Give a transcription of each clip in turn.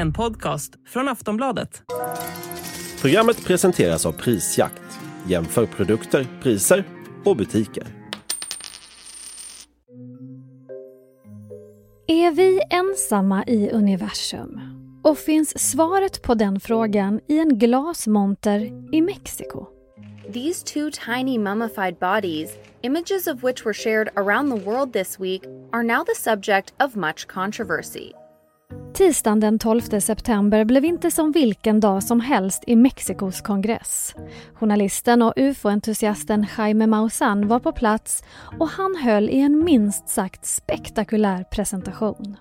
En podcast från Aftonbladet. Programmet presenteras av Prisjakt. Jämför produkter, priser och butiker. Är vi ensamma i universum? Och finns svaret på den frågan i en glasmonter i Mexiko? These two tiny mummified bodies, images of which were shared around the world this week, are now the subject of much controversy. Tisdagen den 12 september blev inte som vilken dag som helst i Mexikos kongress. Journalisten och ufo-entusiasten Jaime Maussan var på plats och han höll i en minst sagt spektakulär presentation.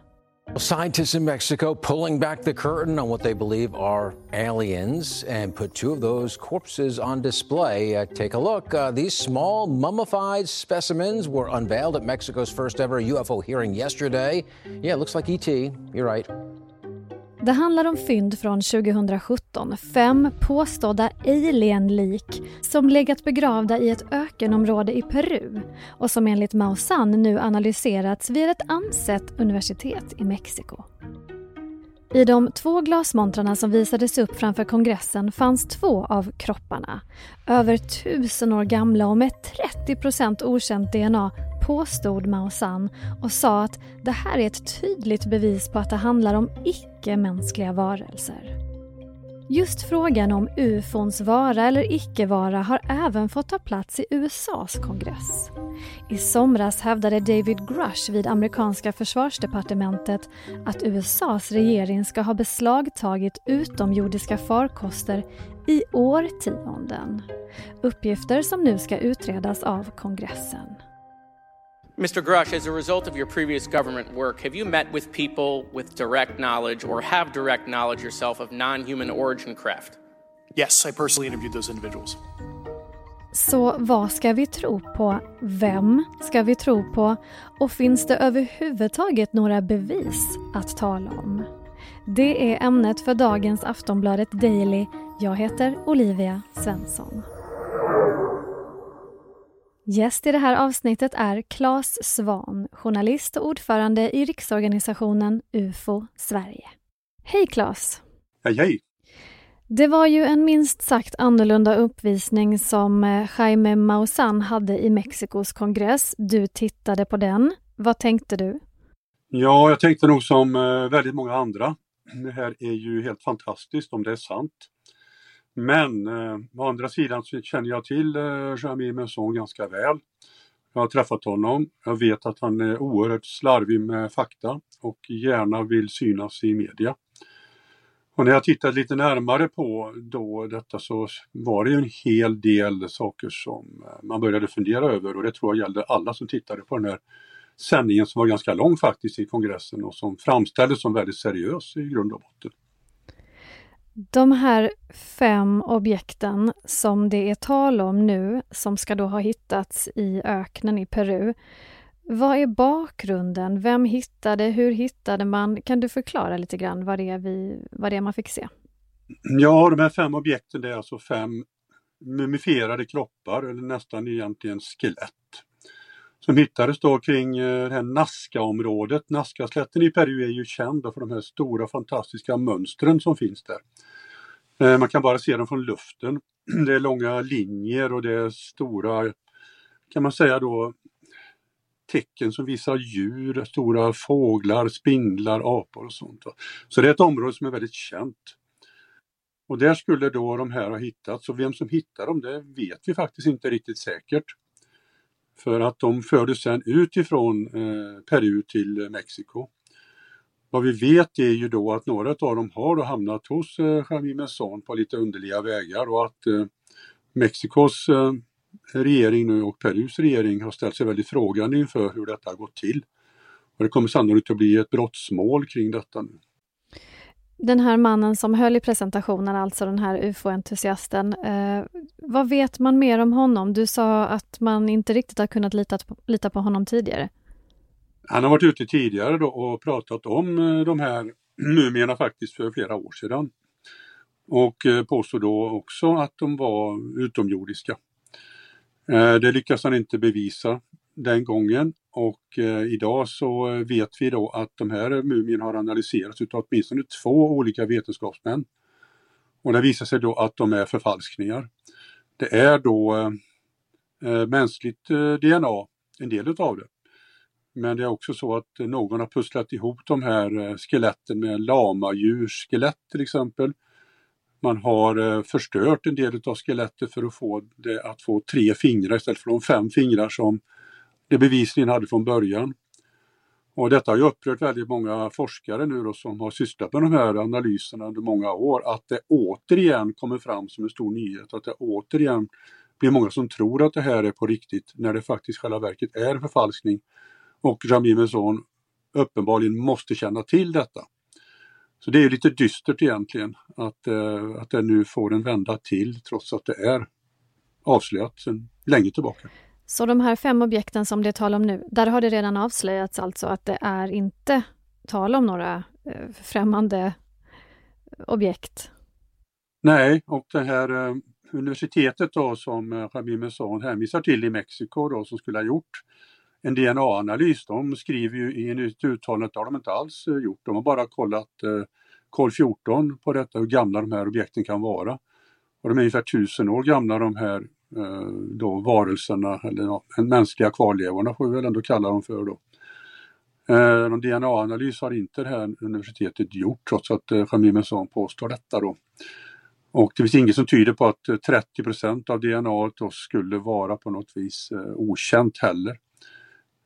Scientists in Mexico pulling back the curtain on what they believe are aliens and put two of those corpses on display. Uh, take a look. Uh, these small mummified specimens were unveiled at Mexico's first ever UFO hearing yesterday. Yeah, it looks like ET. You're right. Det handlar om fynd från 2017. Fem påstådda alien-lik som legat begravda i ett ökenområde i Peru och som enligt Maussan nu analyserats vid ett ansett universitet i Mexiko. I de två glasmontrarna som visades upp framför kongressen fanns två av kropparna. Över tusen år gamla och med 30% okänt DNA påstod Mao San och sa att det här är ett tydligt bevis på att det handlar om icke-mänskliga varelser. Just frågan om ufons vara eller icke-vara har även fått ta plats i USAs kongress. I somras hävdade David Grush vid amerikanska försvarsdepartementet att USAs regering ska ha beslagtagit utomjordiska farkoster i årtionden. Uppgifter som nu ska utredas av kongressen. Mr. Grush, as a result of your previous government work, have you met with people with direct knowledge or have direct knowledge yourself of non human origin craft? Yes, I personally interviewed those individuals. Så vad ska vi tro på? Vem ska vi tro på? Och finns det överhuvudtaget några bevis att tala om? Det är ämnet för dagens Aftonbladet Daily. Jag heter Olivia Svensson. Gäst i det här avsnittet är Claes Svan, journalist och ordförande i riksorganisationen UFO Sverige. Hej Claes! Hej hej! Det var ju en minst sagt annorlunda uppvisning som eh, Jaime Maussan hade i Mexikos kongress. Du tittade på den. Vad tänkte du? Ja, jag tänkte nog som eh, väldigt många andra. Det här är ju helt fantastiskt om det är sant. Men eh, å andra sidan så känner jag till eh, Jamie Messon ganska väl. Jag har träffat honom. Jag vet att han är oerhört slarvig med fakta och gärna vill synas i media. Och när jag tittade lite närmare på då detta så var det ju en hel del saker som eh, man började fundera över och det tror jag gällde alla som tittade på den här sändningen som var ganska lång faktiskt i kongressen och som framställdes som väldigt seriös i grund och botten. De här fem objekten som det är tal om nu, som ska då ha hittats i öknen i Peru. Vad är bakgrunden? Vem hittade? Hur hittade man? Kan du förklara lite grann vad det är, vi, vad det är man fick se? Ja, de här fem objekten det är alltså fem mumifierade kroppar, eller nästan egentligen skelett. Som hittades då kring eh, det här Nazca-området. Nazca-slätten i Peru är ju känd för de här stora fantastiska mönstren som finns där. Eh, man kan bara se dem från luften. Det är långa linjer och det är stora, kan man säga då, tecken som visar djur, stora fåglar, spindlar, apor och sånt. Så det är ett område som är väldigt känt. Och där skulle då de här ha hittats och vem som hittar dem det vet vi faktiskt inte riktigt säkert. För att de fördes sedan utifrån eh, Peru till eh, Mexiko. Vad vi vet är ju då att några av dem har då hamnat hos eh, Jaime på lite underliga vägar och att eh, Mexikos eh, regering nu och Perus regering har ställt sig väldigt frågande inför hur detta har gått till. Och det kommer sannolikt att bli ett brottsmål kring detta nu. Den här mannen som höll i presentationen, alltså den här ufo-entusiasten, eh, vad vet man mer om honom? Du sa att man inte riktigt har kunnat lita på, lita på honom tidigare. Han har varit ute tidigare då och pratat om eh, de här mumierna faktiskt för flera år sedan. Och eh, påstod då också att de var utomjordiska. Eh, det lyckas han inte bevisa den gången och eh, idag så vet vi då att de här mumierna har analyserats utav åtminstone två olika vetenskapsmän. Och det visar sig då att de är förfalskningar. Det är då eh, eh mänskligt eh, DNA, en del utav det. Men det är också så att någon har pusslat ihop de här eh, skeletten med lamadjursskelett till exempel. Man har eh, förstört en del av skelettet för att få det att få tre fingrar istället för de fem fingrar som det bevisligen hade från början. Och detta har ju upprört väldigt många forskare nu då som har sysslat med de här analyserna under många år, att det återigen kommer fram som en stor nyhet, att det återigen blir många som tror att det här är på riktigt när det faktiskt själva verket är en förfalskning. Och Jamie Maison uppenbarligen måste känna till detta. Så det är lite dystert egentligen att, eh, att det nu får en vända till trots att det är avslöjat sedan länge tillbaka. Så de här fem objekten som det är tal om nu, där har det redan avslöjats alltså att det är inte tal om några eh, främmande objekt? Nej, och det här eh, universitetet då som eh, Jaime hänvisar till i Mexiko då som skulle ha gjort en DNA-analys, de skriver ju i ett uttalande att det har de inte alls eh, gjort. De har bara kollat eh, kol 14 på detta, hur gamla de här objekten kan vara. Och de är ungefär tusen år gamla de här Eh, då, varelserna, eller ja, mänskliga kvarlevorna får vi väl ändå kalla dem för då. Eh, någon DNA-analys har inte det här universitetet gjort trots att eh, Messon påstår detta då. Och det finns inget som tyder på att eh, 30 av DNA skulle vara på något vis eh, okänt heller.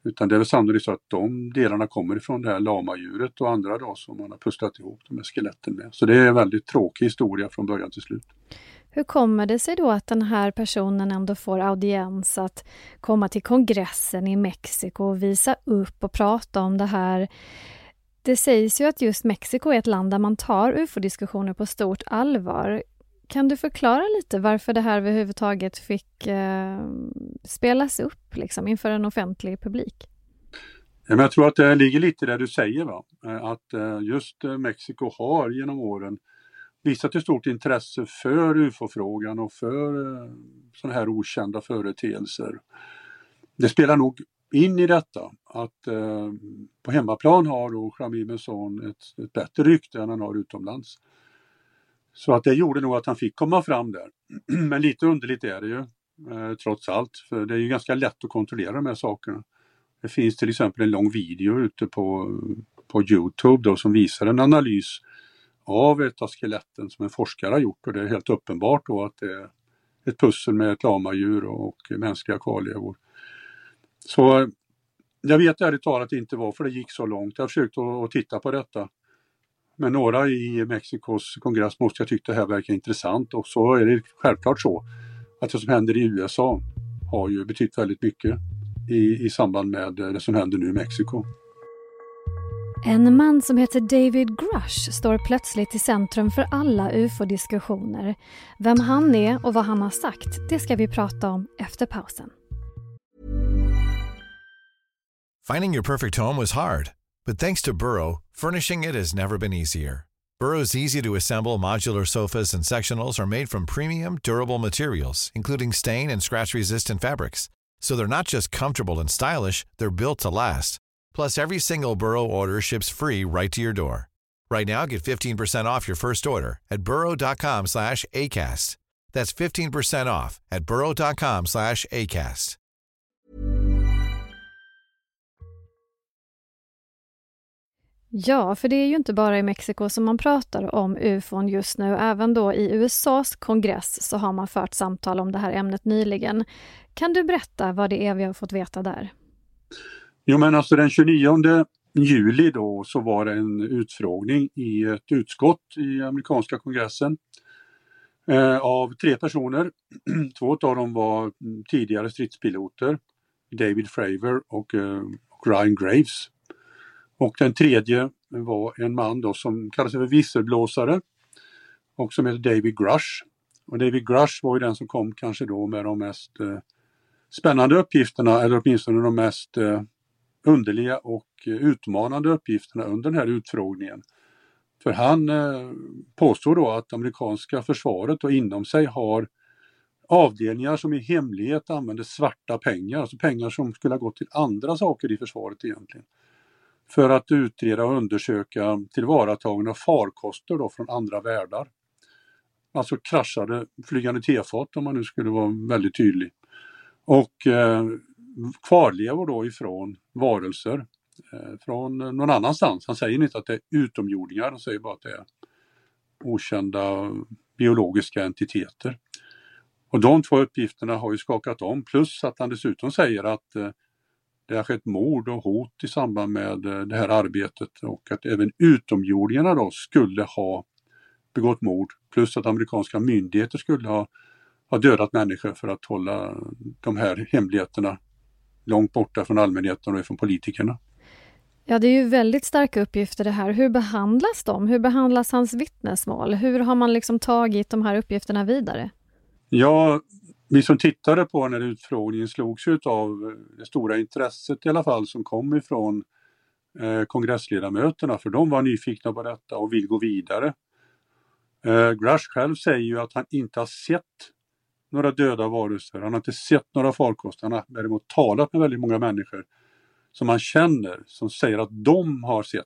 Utan det är väl sannolikt så att de delarna kommer ifrån det här lamadjuret och andra då som man har pusslat ihop de här skeletten med. Så det är en väldigt tråkig historia från början till slut. Hur kommer det sig då att den här personen ändå får audiens att komma till kongressen i Mexiko och visa upp och prata om det här? Det sägs ju att just Mexiko är ett land där man tar ufo-diskussioner på stort allvar. Kan du förklara lite varför det här överhuvudtaget fick eh, spelas upp liksom, inför en offentlig publik? Ja, men jag tror att det ligger lite där du säger, va? Eh, att eh, just eh, Mexiko har genom åren visat ett stort intresse för ufo-frågan och för eh, sådana här okända företeelser. Det spelar nog in i detta att eh, på hemmaplan har då Jamil Benson ett, ett bättre rykte än han har utomlands. Så att det gjorde nog att han fick komma fram där. Men lite underligt är det ju eh, trots allt, för det är ju ganska lätt att kontrollera de här sakerna. Det finns till exempel en lång video ute på, på Youtube då, som visar en analys av ett av skeletten som en forskare har gjort och det är helt uppenbart då att det är ett pussel med ett lamadjur och mänskliga kvarlevor. Så jag vet ärligt talat inte varför det gick så långt. Jag har försökt att titta på detta men några i Mexikos kongress måste ha tyckt det här verkar intressant och så är det självklart så att det som händer i USA har ju betytt väldigt mycket i, i samband med det som händer nu i Mexiko. En man som heter David Grush står plötsligt i centrum för alla ufo-diskussioner. Vem han är och vad han har sagt, det ska vi prata om efter pausen. Finding your perfect home was hard, but thanks to Burrow, furnishing it has never been easier. Burrow's easy-to-assemble modular sofas and sectionals are made from premium, durable materials, including stain and scratch-resistant fabrics. So they're not just comfortable and stylish, they're built to last. Plus, every single Burrow order ships free right to your door. Right now, get 15% off your first order at burrow.com slash ACAST. That's 15% off at burrow.com slash ACAST. Ja, för det är ju inte bara i Mexiko som man pratar om ufon just nu. Även då i USAs kongress så har man fört samtal om det här ämnet nyligen. Kan du berätta vad det är vi har fått veta där? Jo men alltså den 29 juli då så var det en utfrågning i ett utskott i amerikanska kongressen eh, av tre personer. Två av dem var mm, tidigare stridspiloter, David Fravor och, eh, och Ryan Graves. Och den tredje var en man då som kallas för visselblåsare och som heter David Grush. Och David Grush var ju den som kom kanske då med de mest eh, spännande uppgifterna eller åtminstone de mest eh, underliga och eh, utmanande uppgifterna under den här utfrågningen. För han eh, påstår då att amerikanska försvaret och inom sig har avdelningar som i hemlighet använder svarta pengar, alltså pengar som skulle ha gått till andra saker i försvaret egentligen. För att utreda och undersöka tillvaratagande av farkoster då från andra världar. Alltså kraschade flygande tefat om man nu skulle vara väldigt tydlig. Och eh, kvarlevor då ifrån varelser eh, från eh, någon annanstans. Han säger inte att det är utomjordingar, han säger bara att det är okända biologiska entiteter. Och de två uppgifterna har ju skakat om plus att han dessutom säger att eh, det har skett mord och hot i samband med eh, det här arbetet och att även utomjordingarna då skulle ha begått mord plus att amerikanska myndigheter skulle ha, ha dödat människor för att hålla de här hemligheterna långt borta från allmänheten och från politikerna. Ja, det är ju väldigt starka uppgifter det här. Hur behandlas de? Hur behandlas hans vittnesmål? Hur har man liksom tagit de här uppgifterna vidare? Ja, vi som tittade på den här utfrågningen slogs ju av det stora intresset i alla fall som kom ifrån eh, kongressledamöterna för de var nyfikna på detta och vill gå vidare. Eh, Grush själv säger ju att han inte har sett några döda varelser, han har inte sett några farkoster, han har däremot talat med väldigt många människor som han känner som säger att de har sett.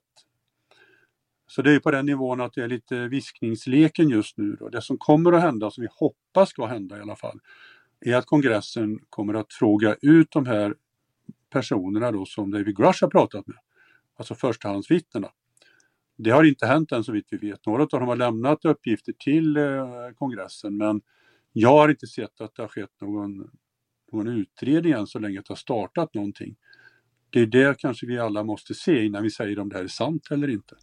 Så det är på den nivån att det är lite viskningsleken just nu. Då. Det som kommer att hända, som vi hoppas ska hända i alla fall, är att kongressen kommer att fråga ut de här personerna då som David Grush har pratat med, alltså förstahandsvittnena. Det har inte hänt än så vitt vi vet. Några av dem har lämnat uppgifter till eh, kongressen men jag har inte sett att det har skett någon, någon utredning än så länge att det har startat någonting. Det är det kanske vi alla måste se innan vi säger om det här är sant eller inte.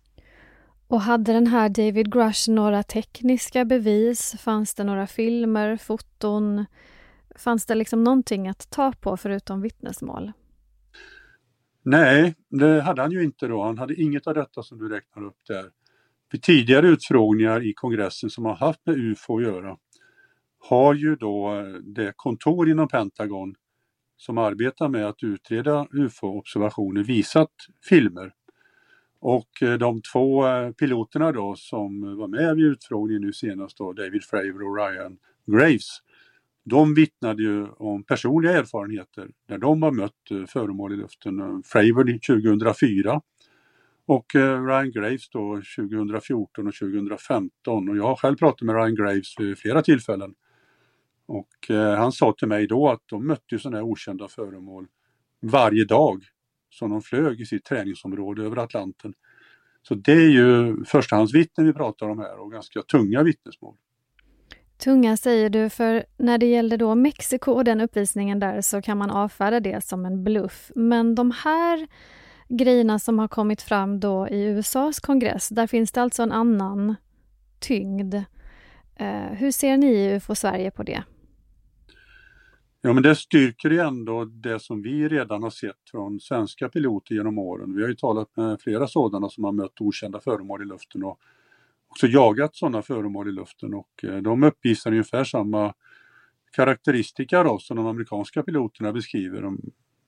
Och hade den här David Grush några tekniska bevis? Fanns det några filmer, foton? Fanns det liksom någonting att ta på förutom vittnesmål? Nej, det hade han ju inte då. Han hade inget av detta som du räknar upp där. Vid tidigare utfrågningar i kongressen som har haft med UFO att göra har ju då eh, det kontor inom Pentagon som arbetar med att utreda UFO-observationer visat filmer. Och eh, de två eh, piloterna då som var med vid utfrågningen nu senast då, David Fravor och Ryan Graves, de vittnade ju om personliga erfarenheter när de har mött föremål i luften. Fravor 2004 och Ryan Graves då 2014 och 2015 och jag har själv pratat med Ryan Graves vid flera tillfällen. Och eh, han sa till mig då att de mötte sådana här okända föremål varje dag som de flög i sitt träningsområde över Atlanten. Så det är ju förstahandsvittnen vi pratar om här och ganska tunga vittnesmål. Tunga säger du, för när det gällde då Mexiko och den uppvisningen där så kan man avfärda det som en bluff. Men de här grejerna som har kommit fram då i USAs kongress, där finns det alltså en annan tyngd. Eh, hur ser ni i UFO Sverige på det? Ja men det styrker ju ändå det som vi redan har sett från svenska piloter genom åren. Vi har ju talat med flera sådana som har mött okända föremål i luften och också jagat sådana föremål i luften och eh, de uppvisar ungefär samma karaktäristika då, som de amerikanska piloterna beskriver. De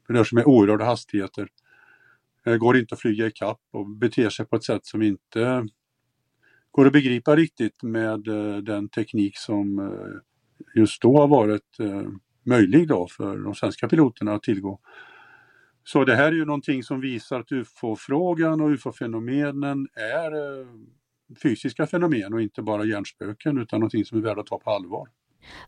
rör sig med oerhörda hastigheter, eh, går inte att flyga i kapp och beter sig på ett sätt som inte går att begripa riktigt med eh, den teknik som just då har varit möjlig då för de svenska piloterna att tillgå. Så det här är ju någonting som visar att ufo-frågan och ufo-fenomenen är eh, fysiska fenomen och inte bara hjärnspöken utan någonting som är värda att ta på allvar.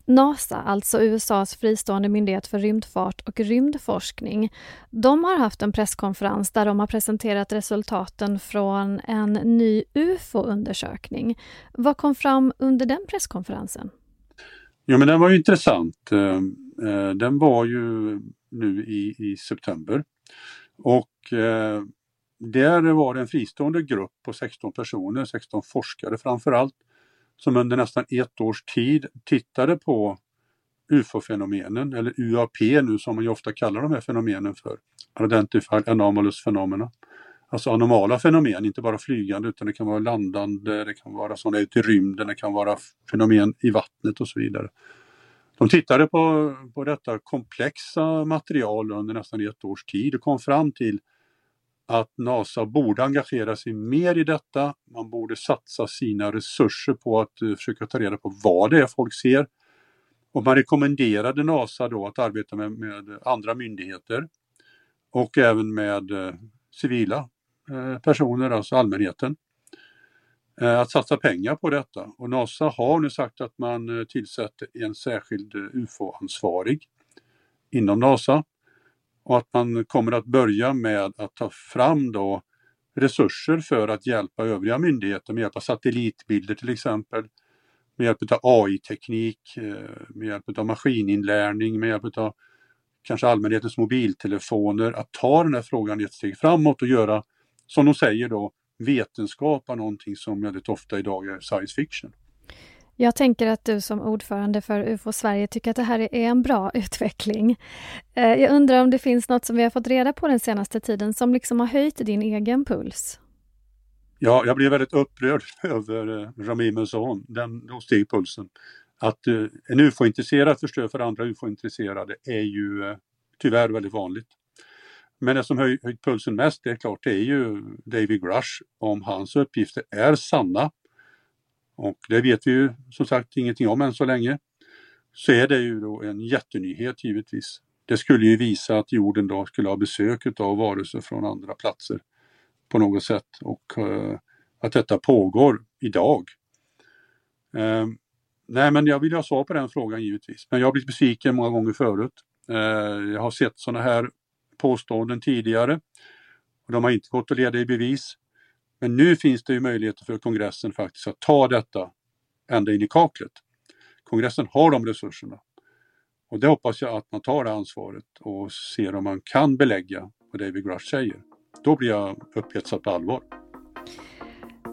NASA, alltså USAs fristående myndighet för rymdfart och rymdforskning, de har haft en presskonferens där de har presenterat resultaten från en ny UFO-undersökning. Vad kom fram under den presskonferensen? Jo men den var ju intressant. Eh, den var ju nu i, i september. Och eh, där var det en fristående grupp på 16 personer, 16 forskare framförallt, som under nästan ett års tid tittade på UFO-fenomenen, eller UAP nu som man ju ofta kallar de här fenomenen för, Identified Anomalous Phenomena. Alltså anomala fenomen, inte bara flygande utan det kan vara landande, det kan vara sådana ute i rymden, det kan vara fenomen i vattnet och så vidare. De tittade på, på detta komplexa material under nästan ett års tid och kom fram till att NASA borde engagera sig mer i detta. Man borde satsa sina resurser på att uh, försöka ta reda på vad det är folk ser. Och man rekommenderade NASA då att arbeta med, med andra myndigheter och även med eh, civila eh, personer, alltså allmänheten, Eh, att satsa pengar på detta. Och NASA har nu sagt att man eh, tillsätter en särskild eh, UFO-ansvarig inom NASA och att man kommer att börja med att ta fram då resurser för att hjälpa övriga myndigheter med hjälp av satellitbilder till exempel, med hjälp av AI-teknik, med hjälp av maskininlärning, med hjälp av kanske allmänhetens mobiltelefoner, att ta den här frågan ett steg framåt och göra, som de säger då, vetenskap av någonting som väldigt ofta idag är science fiction. Jag tänker att du som ordförande för UFO Sverige tycker att det här är en bra utveckling. Eh, jag undrar om det finns något som vi har fått reda på den senaste tiden som liksom har höjt din egen puls? Ja, jag blev väldigt upprörd över eh, Rami Musson, den då steg pulsen. Att eh, en ufo-intresserad förstör för andra ufo-intresserade är ju tyvärr väldigt vanligt. Men det som höj, höjt pulsen mest, det är klart, det är ju David Grush, om hans uppgifter är sanna. Och det vet vi ju som sagt ingenting om än så länge. Så är det ju då en jättenyhet givetvis. Det skulle ju visa att jorden då skulle ha besök av varelser från andra platser på något sätt och uh, att detta pågår idag. Uh, nej men jag vill ha svar på den frågan givetvis. Men jag har blivit besviken många gånger förut. Uh, jag har sett sådana här påståenden tidigare. Och de har inte gått att leda i bevis. Men nu finns det ju möjligheter för kongressen faktiskt att ta detta ända in i kaklet. Kongressen har de resurserna. Och det hoppas jag att man tar det ansvaret och ser om man kan belägga vad David Grush säger. Då blir jag upphetsad på allvar.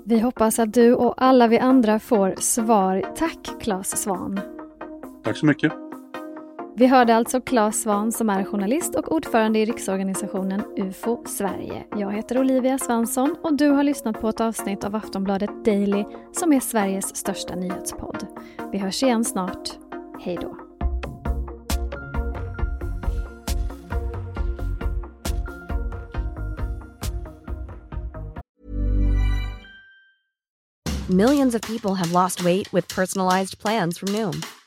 Vi hoppas att du och alla vi andra får svar. Tack Claes Svan. Tack så mycket. Vi hörde alltså Claes Svan som är journalist och ordförande i riksorganisationen UFO Sverige. Jag heter Olivia Svensson och du har lyssnat på ett avsnitt av Aftonbladet Daily som är Sveriges största nyhetspodd. Vi hörs igen snart. Hej då. Millions of people have lost weight with personalized plans from Noom,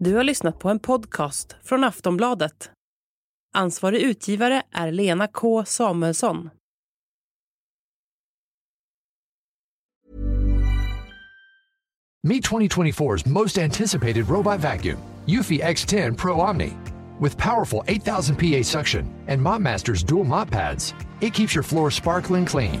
Du har lyssnat på en podcast från Aftonbladet. Ansvarig utgivare är Lena K Samuelsson. Meet 2024's most anticipated robot vacuum, Eufy X10 Pro Omni. With powerful 8000 PA suction and MopMaster's dual mop pads, it keeps your floor sparkling clean.